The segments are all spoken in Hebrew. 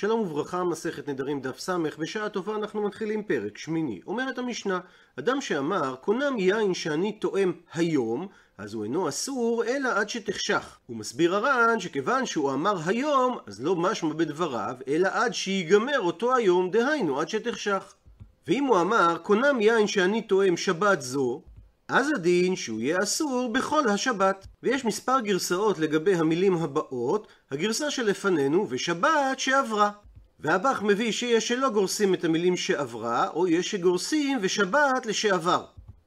שלום וברכה, מסכת נדרים דף ס', בשעה טובה אנחנו מתחילים פרק שמיני. אומרת המשנה, אדם שאמר, קונם יין שאני תואם היום, אז הוא אינו אסור, אלא עד שתחשך. הוא מסביר הר"ן שכיוון שהוא אמר היום, אז לא משמע בדבריו, אלא עד שיגמר אותו היום, דהיינו עד שתחשך. ואם הוא אמר, קונם יין שאני תואם שבת זו, אז הדין שהוא יהיה אסור בכל השבת. ויש מספר גרסאות לגבי המילים הבאות, הגרסה שלפנינו ושבת שעברה. והבח מביא שיש שלא גורסים את המילים שעברה, או יש שגורסים ושבת לשעבר.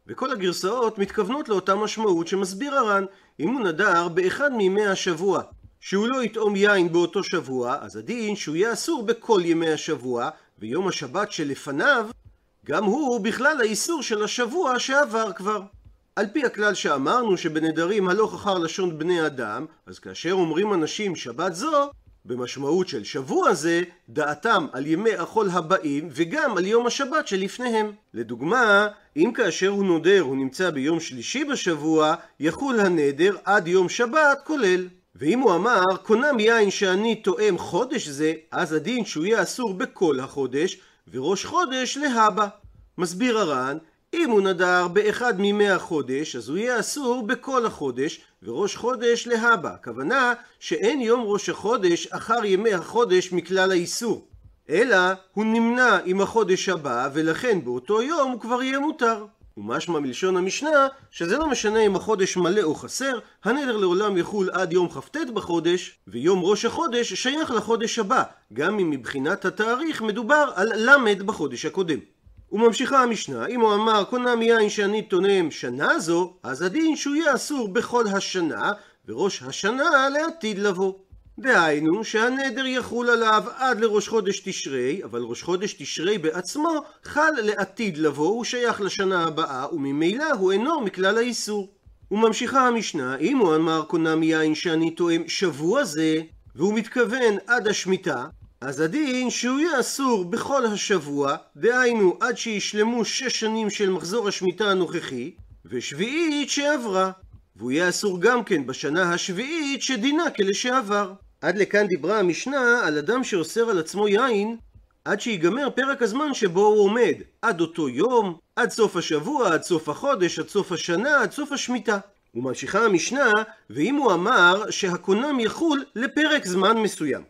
וכל הגרסאות מתכוונות לאותה משמעות שמסביר הר"ן, אם הוא נדר באחד מימי השבוע, שהוא לא יטעום יין באותו שבוע, אז הדין שהוא יהיה אסור בכל ימי השבוע, ויום השבת שלפניו גם הוא בכלל האיסור של השבוע שעבר כבר. על פי הכלל שאמרנו שבנדרים הלוך אחר לשון בני אדם, אז כאשר אומרים אנשים שבת זו, במשמעות של שבוע זה, דעתם על ימי החול הבאים וגם על יום השבת שלפניהם. לדוגמה, אם כאשר הוא נודר הוא נמצא ביום שלישי בשבוע, יחול הנדר עד יום שבת כולל. ואם הוא אמר, קונם יין שאני תואם חודש זה, אז הדין שהוא יהיה אסור בכל החודש, וראש חודש להבא. מסביר הר"ן, אם הוא נדר באחד מימי החודש, אז הוא יהיה אסור בכל החודש, וראש חודש להבא. הכוונה שאין יום ראש החודש אחר ימי החודש מכלל האיסור. אלא הוא נמנע עם החודש הבא, ולכן באותו יום הוא כבר יהיה מותר. ומשמע מלשון המשנה, שזה לא משנה אם החודש מלא או חסר, הנדר לעולם יחול עד יום כ"ט בחודש, ויום ראש החודש שייך לחודש הבא, גם אם מבחינת התאריך מדובר על ל' בחודש הקודם. וממשיכה המשנה, אם הוא אמר קונם יין שאני תונם שנה זו, אז הדין שהוא יהיה אסור בכל השנה, וראש השנה לעתיד לבוא. דהיינו שהנדר יחול עליו עד לראש חודש תשרי, אבל ראש חודש תשרי בעצמו חל לעתיד לבוא, הוא שייך לשנה הבאה, וממילא הוא אינו מכלל האיסור. וממשיכה המשנה, אם הוא אמר קונם יין שאני תואם שבוע זה, והוא מתכוון עד השמיטה, אז הדין שהוא יהיה אסור בכל השבוע, דהיינו עד שישלמו שש שנים של מחזור השמיטה הנוכחי, ושביעית שעברה. והוא יהיה אסור גם כן בשנה השביעית שדינה כלשעבר. עד לכאן דיברה המשנה על אדם שאוסר על עצמו יין עד שיגמר פרק הזמן שבו הוא עומד, עד אותו יום, עד סוף השבוע, עד סוף החודש, עד סוף השנה, עד סוף השמיטה. וממשיכה המשנה, ואם הוא אמר שהקונם יחול לפרק זמן מסוים.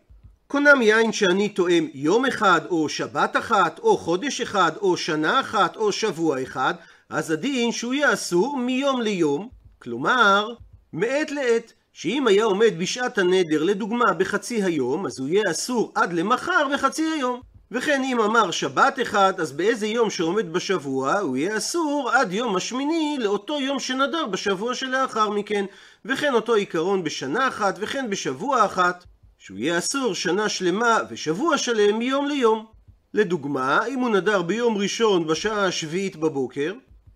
קונם יין שאני תואם יום אחד, או שבת אחת, או חודש אחד, או שנה אחת, או שבוע אחד, אז הדין שהוא יהיה אסור מיום ליום, כלומר, מעת לעת. שאם היה עומד בשעת הנדר, לדוגמה, בחצי היום, אז הוא יהיה אסור עד למחר בחצי היום. וכן אם אמר שבת אחד, אז באיזה יום שעומד בשבוע, הוא יהיה אסור עד יום השמיני לאותו יום שנדר בשבוע שלאחר מכן. וכן אותו עיקרון בשנה אחת, וכן בשבוע אחת. שהוא יהיה אסור שנה שלמה ושבוע שלם מיום ליום. לדוגמה, אם הוא נדר ביום ראשון בשעה השביעית בבוקר,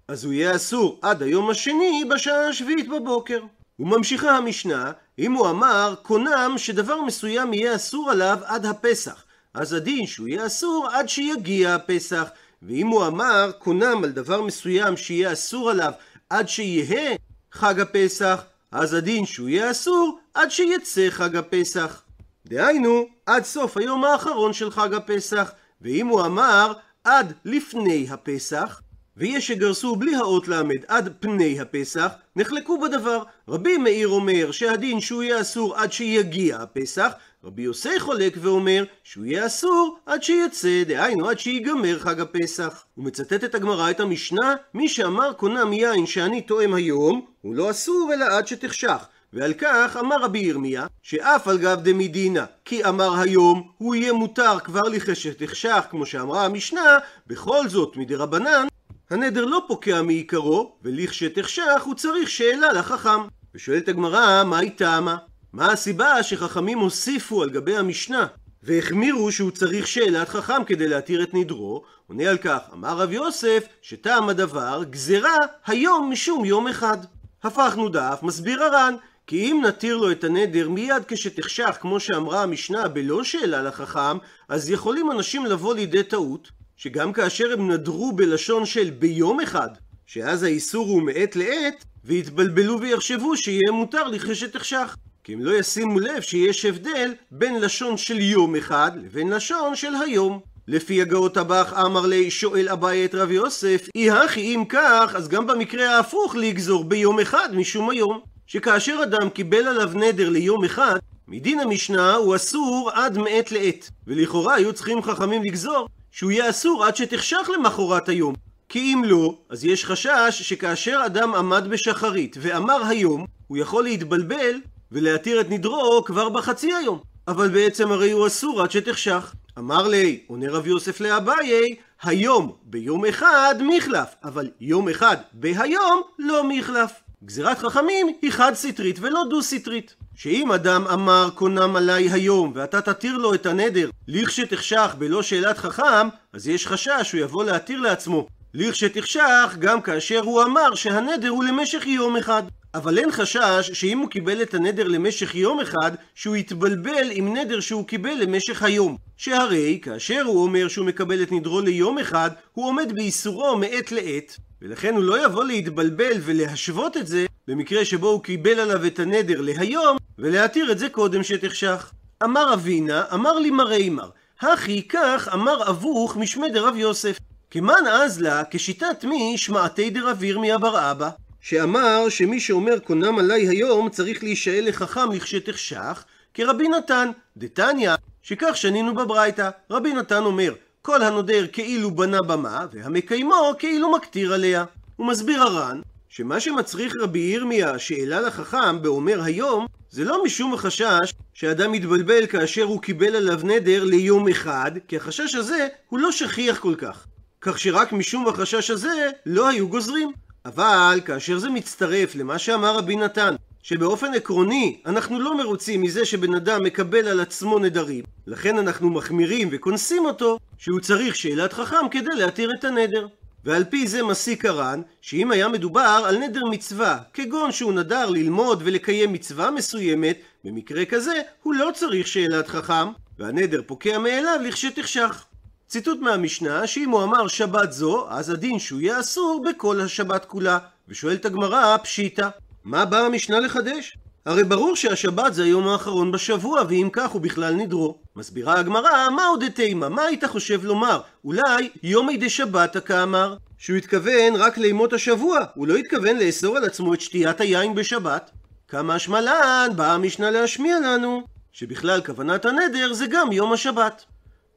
אז הוא יהיה אסור עד היום השני בשעה השביעית בבוקר. וממשיכה המשנה, אם הוא אמר קונם שדבר מסוים יהיה אסור עליו עד הפסח, אז הדין שהוא יהיה אסור עד שיגיע הפסח. ואם הוא אמר קונם על דבר מסוים שיהיה אסור עליו עד שיהא חג הפסח, אז הדין שהוא יהיה אסור עד שיצא חג הפסח. דהיינו, עד סוף היום האחרון של חג הפסח. ואם הוא אמר עד לפני הפסח, ויש שגרסו בלי האות ל' עד פני הפסח, נחלקו בדבר. רבי מאיר אומר שהדין שהוא יהיה אסור עד שיגיע הפסח, רבי יוסי חולק ואומר שהוא יהיה אסור עד שיצא, דהיינו עד שיגמר חג הפסח. הוא מצטט את הגמרא את המשנה, מי שאמר קונה מיין שאני תואם היום, הוא לא אסור אלא עד שתחשך. ועל כך אמר רבי ירמיה, שאף על גב דמדינה, כי אמר היום, הוא יהיה מותר כבר לכשת תחשך, כמו שאמרה המשנה, בכל זאת מדי רבנן, הנדר לא פוקע מעיקרו, ולכשתחשך הוא צריך שאלה לחכם. ושואלת הגמרא, מה היא טעמה? מה הסיבה שחכמים הוסיפו על גבי המשנה, והחמירו שהוא צריך שאלת חכם כדי להתיר את נדרו? עונה על כך, אמר רב יוסף, שטעם הדבר גזרה היום משום יום אחד. הפכנו דף, מסביר הר"ן, כי אם נתיר לו את הנדר מיד כשתחשך, כמו שאמרה המשנה, בלא שאלה לחכם, אז יכולים אנשים לבוא לידי טעות, שגם כאשר הם נדרו בלשון של ביום אחד, שאז האיסור הוא מעת לעת, ויתבלבלו ויחשבו שיהיה מותר לכשתחשך. כי הם לא ישימו לב שיש הבדל בין לשון של יום אחד לבין לשון של היום. לפי הגאות הבך אמר לי שואל אביי את רב יוסף, אי הכי אם כך, אז גם במקרה ההפוך לגזור ביום אחד משום היום. שכאשר אדם קיבל עליו נדר ליום אחד, מדין המשנה הוא אסור עד מעת לעת. ולכאורה היו צריכים חכמים לגזור שהוא יהיה אסור עד שתחשך למחרת היום. כי אם לא, אז יש חשש שכאשר אדם עמד בשחרית ואמר היום, הוא יכול להתבלבל ולהתיר את נדרו כבר בחצי היום. אבל בעצם הרי הוא אסור עד שתחשך. אמר לי, עונה רב יוסף לאביי, היום ביום אחד מחלף, אבל יום אחד בהיום לא מחלף. גזירת חכמים היא חד סטרית ולא דו סטרית. שאם אדם אמר קונם עליי היום ואתה תתיר לו את הנדר לכשתחשך בלא שאלת חכם, אז יש חשש שהוא יבוא להתיר לעצמו לכשתחשך גם כאשר הוא אמר שהנדר הוא למשך יום אחד. אבל אין חשש שאם הוא קיבל את הנדר למשך יום אחד, שהוא יתבלבל עם נדר שהוא קיבל למשך היום. שהרי כאשר הוא אומר שהוא מקבל את נדרו ליום אחד, הוא עומד באיסורו מעת לעת, ולכן הוא לא יבוא להתבלבל ולהשוות את זה במקרה שבו הוא קיבל עליו את הנדר להיום, ולהתיר את זה קודם שתחשך. אמר אבינה, אמר לי מרי מר, הכי כך אמר אבוך משמי דרב יוסף. כמן אז לה, כשיטת מי שמעתי דרב ירמי אבר אבא, שאמר שמי שאומר קונם עליי היום צריך להישאל לחכם לכשתחשך, כרבי נתן, דתניא, שכך שנינו בברייתא. רבי נתן אומר, כל הנודר כאילו בנה במה, והמקיימו כאילו מקטיר עליה. הוא מסביר הר"ן, שמה שמצריך רבי ירמיה שאלה לחכם באומר היום, זה לא משום החשש שאדם מתבלבל כאשר הוא קיבל עליו נדר ליום אחד, כי החשש הזה הוא לא שכיח כל כך. כך שרק משום החשש הזה לא היו גוזרים. אבל כאשר זה מצטרף למה שאמר רבי נתן, שבאופן עקרוני אנחנו לא מרוצים מזה שבן אדם מקבל על עצמו נדרים, לכן אנחנו מחמירים וקונסים אותו שהוא צריך שאלת חכם כדי להתיר את הנדר. ועל פי זה מסיק הר"ן, שאם היה מדובר על נדר מצווה, כגון שהוא נדר ללמוד ולקיים מצווה מסוימת, במקרה כזה הוא לא צריך שאלת חכם, והנדר פוקע מאליו לכשתחשך. ציטוט מהמשנה, שאם הוא אמר שבת זו, אז הדין שהוא יהיה אסור בכל השבת כולה. ושואלת הגמרא, פשיטא, מה באה המשנה לחדש? הרי ברור שהשבת זה היום האחרון בשבוע, ואם כך הוא בכלל נדרו. מסבירה הגמרא, מה עוד תימא? מה היית חושב לומר? אולי יומי דשבתא כאמר? שהוא התכוון רק לימות השבוע, הוא לא התכוון לאסור על עצמו את שתיית היין בשבת. כמה השמלן, באה המשנה להשמיע לנו, שבכלל כוונת הנדר זה גם יום השבת.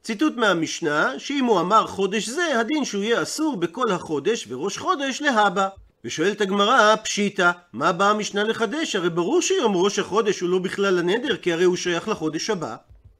ציטוט מהמשנה, שאם הוא אמר חודש זה, הדין שהוא יהיה אסור בכל החודש וראש חודש להבא. ושואלת הגמרא, פשיטא, מה באה המשנה לחדש? הרי ברור שיום ראש החודש הוא לא בכלל הנדר, כי הרי הוא שייך לחודש הבא.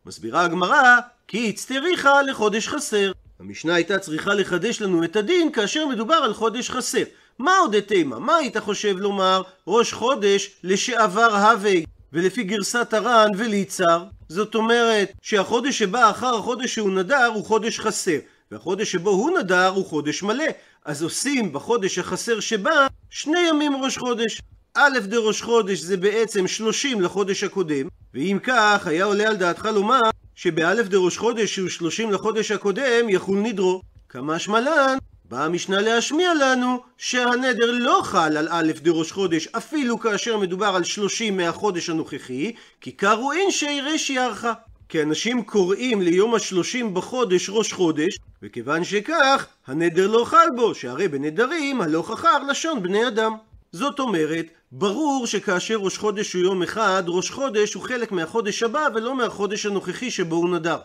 מסבירה הגמרא, כי הצטריכה לחודש חסר. המשנה הייתה צריכה לחדש לנו את הדין כאשר מדובר על חודש חסר. מה עוד התימה? מה היית חושב לומר ראש חודש לשעבר הווי? ולפי גרסת הר"ן וליצר, זאת אומרת שהחודש שבא אחר החודש שהוא נדר הוא חודש חסר, והחודש שבו הוא נדר הוא חודש מלא. אז עושים בחודש החסר שבא שני ימים ראש חודש. א' דראש חודש זה בעצם שלושים לחודש הקודם, ואם כך היה עולה על דעתך לומר שבאלף דראש חודש שהוא שלושים לחודש הקודם יחול נדרו. כמה שמלן באה המשנה להשמיע לנו שהנדר לא חל על א' דראש חודש אפילו כאשר מדובר על שלושים מהחודש הנוכחי כי קראו אינשי רשי ארכה כי אנשים קוראים ליום השלושים בחודש ראש חודש וכיוון שכך הנדר לא חל בו שהרי בנדרים הלוך אחר לשון בני אדם זאת אומרת, ברור שכאשר ראש חודש הוא יום אחד, ראש חודש הוא חלק מהחודש הבא ולא מהחודש הנוכחי שבו הוא נדר.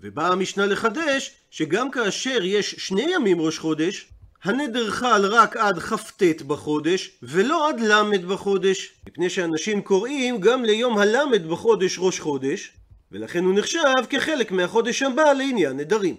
ובאה המשנה לחדש שגם כאשר יש שני ימים ראש חודש, הנדר חל רק עד כ"ט בחודש, ולא עד ל' בחודש, מפני שאנשים קוראים גם ליום הל' בחודש ראש חודש, ולכן הוא נחשב כחלק מהחודש הבא לעניין נדרים.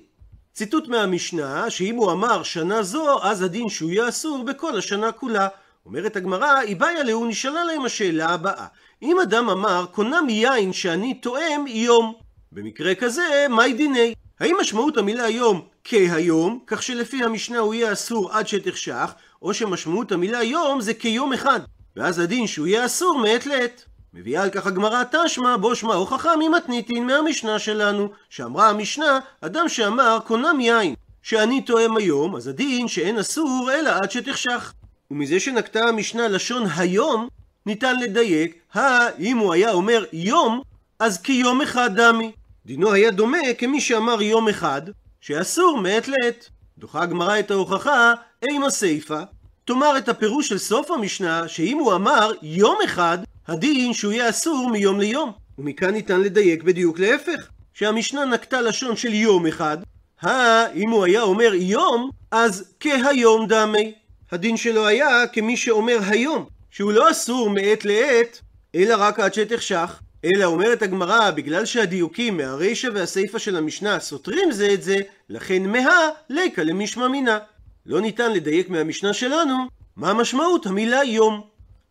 ציטוט מהמשנה, שאם הוא אמר שנה זו, אז הדין שהוא יהיה אסור בכל השנה כולה. אומרת הגמרא, איבאיה להו נשאלה להם השאלה הבאה. אם אדם אמר, קונם יין שאני תואם יום. במקרה כזה, מהי דיני? האם משמעות המילה יום כהיום, כך שלפי המשנה הוא יהיה אסור עד שתחשך, או שמשמעות המילה יום זה כיום אחד, ואז הדין שהוא יהיה אסור מעת לעת. מביאה על כך הגמרא תשמע בו שמע הוכחה ממתניתין מהמשנה שלנו, שאמרה המשנה, אדם שאמר קונם יין, שאני תואם היום, אז הדין שאין אסור אלא עד שתחשך. ומזה שנקטה המשנה לשון היום, ניתן לדייק, אם הוא היה אומר יום, אז כיום אחד דמי. דינו היה דומה כמי שאמר יום אחד, שאסור מעת לעת. דוחה הגמרא את ההוכחה, אימה סיפה. תאמר את הפירוש של סוף המשנה, שאם הוא אמר יום אחד, הדין שהוא יהיה אסור מיום ליום. ומכאן ניתן לדייק בדיוק להפך, שהמשנה נקטה לשון של יום אחד, אם הוא היה אומר יום, אז כהיום דמי. הדין שלו היה כמי שאומר היום, שהוא לא אסור מעת לעת, אלא רק עד שתחשך. אלא אומרת הגמרא, בגלל שהדיוקים מהרישא והסיפא של המשנה סותרים זה את זה, לכן מהא ליקא למשמע מינה. לא ניתן לדייק מהמשנה שלנו, מה משמעות המילה יום.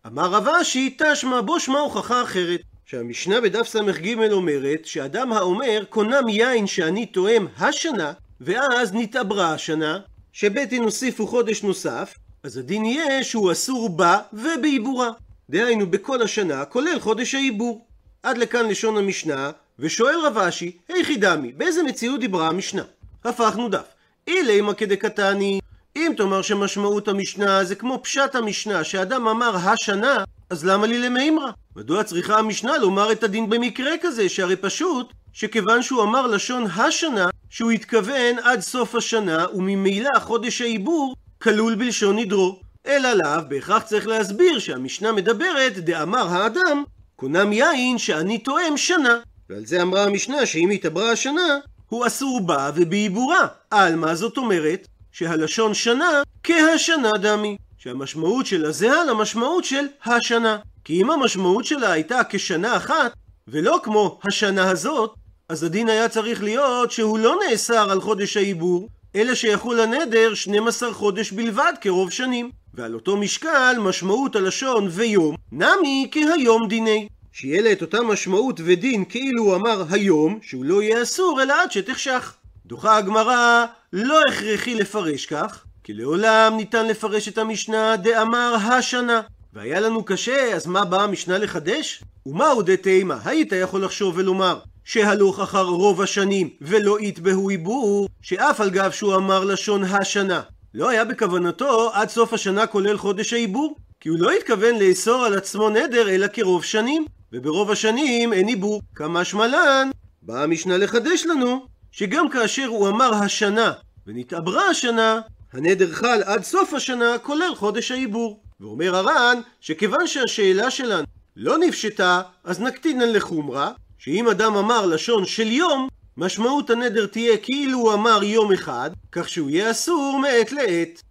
אמר רב אשי, תשמע בו שמע הוכחה אחרת. שהמשנה בדף ס"ג אומרת שאדם האומר קונם יין שאני תואם השנה ואז נתעברה השנה שבית הוסיפו חודש נוסף אז הדין יהיה שהוא אסור בה ובעיבורה. דהיינו בכל השנה כולל חודש העיבור. עד לכאן לשון המשנה ושואל רב אשי היכי דמי באיזה מציאות דיברה המשנה? הפכנו דף. אילי מה כדקתני אם תאמר שמשמעות המשנה זה כמו פשט המשנה שאדם אמר השנה אז למה לי למימרא? מדוע צריכה המשנה לומר את הדין במקרה כזה, שהרי פשוט שכיוון שהוא אמר לשון השנה, שהוא התכוון עד סוף השנה, וממילא חודש העיבור כלול בלשון נדרו. אלא לאו, בהכרח צריך להסביר שהמשנה מדברת, דאמר האדם, קונם יין שאני תואם שנה. ועל זה אמרה המשנה שאם התעברה השנה, הוא אסור בה ובעיבורה. על מה זאת אומרת? שהלשון שנה כהשנה דמי. שהמשמעות שלה זהה למשמעות של השנה. כי אם המשמעות שלה הייתה כשנה אחת, ולא כמו השנה הזאת, אז הדין היה צריך להיות שהוא לא נאסר על חודש העיבור, אלא שיחול הנדר 12 חודש בלבד כרוב שנים. ועל אותו משקל, משמעות הלשון ויום, נמי כהיום דיני. שיהיה לה את אותה משמעות ודין כאילו הוא אמר היום, שהוא לא יהיה אסור אלא עד שתחשך. דוחה הגמרא, לא הכרחי לפרש כך, כי לעולם ניתן לפרש את המשנה דאמר השנה. והיה לנו קשה, אז מה באה המשנה לחדש? ומהו דתימה? היית יכול לחשוב ולומר שהלוך אחר רוב השנים ולא יתבהו עיבור, שאף על גב שהוא אמר לשון השנה. לא היה בכוונתו עד סוף השנה כולל חודש העיבור, כי הוא לא התכוון לאסור על עצמו נדר אלא כרוב שנים, וברוב השנים אין עיבור. כמה שמלן, באה המשנה לחדש לנו, שגם כאשר הוא אמר השנה ונתעברה השנה, הנדר חל עד סוף השנה כולל חודש העיבור. ואומר הר"ן שכיוון שהשאלה שלנו לא נפשטה, אז נקטינן לחומרה, שאם אדם אמר לשון של יום, משמעות הנדר תהיה כאילו הוא אמר יום אחד, כך שהוא יהיה אסור מעת לעת.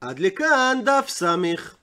עד לכאן דף סמך.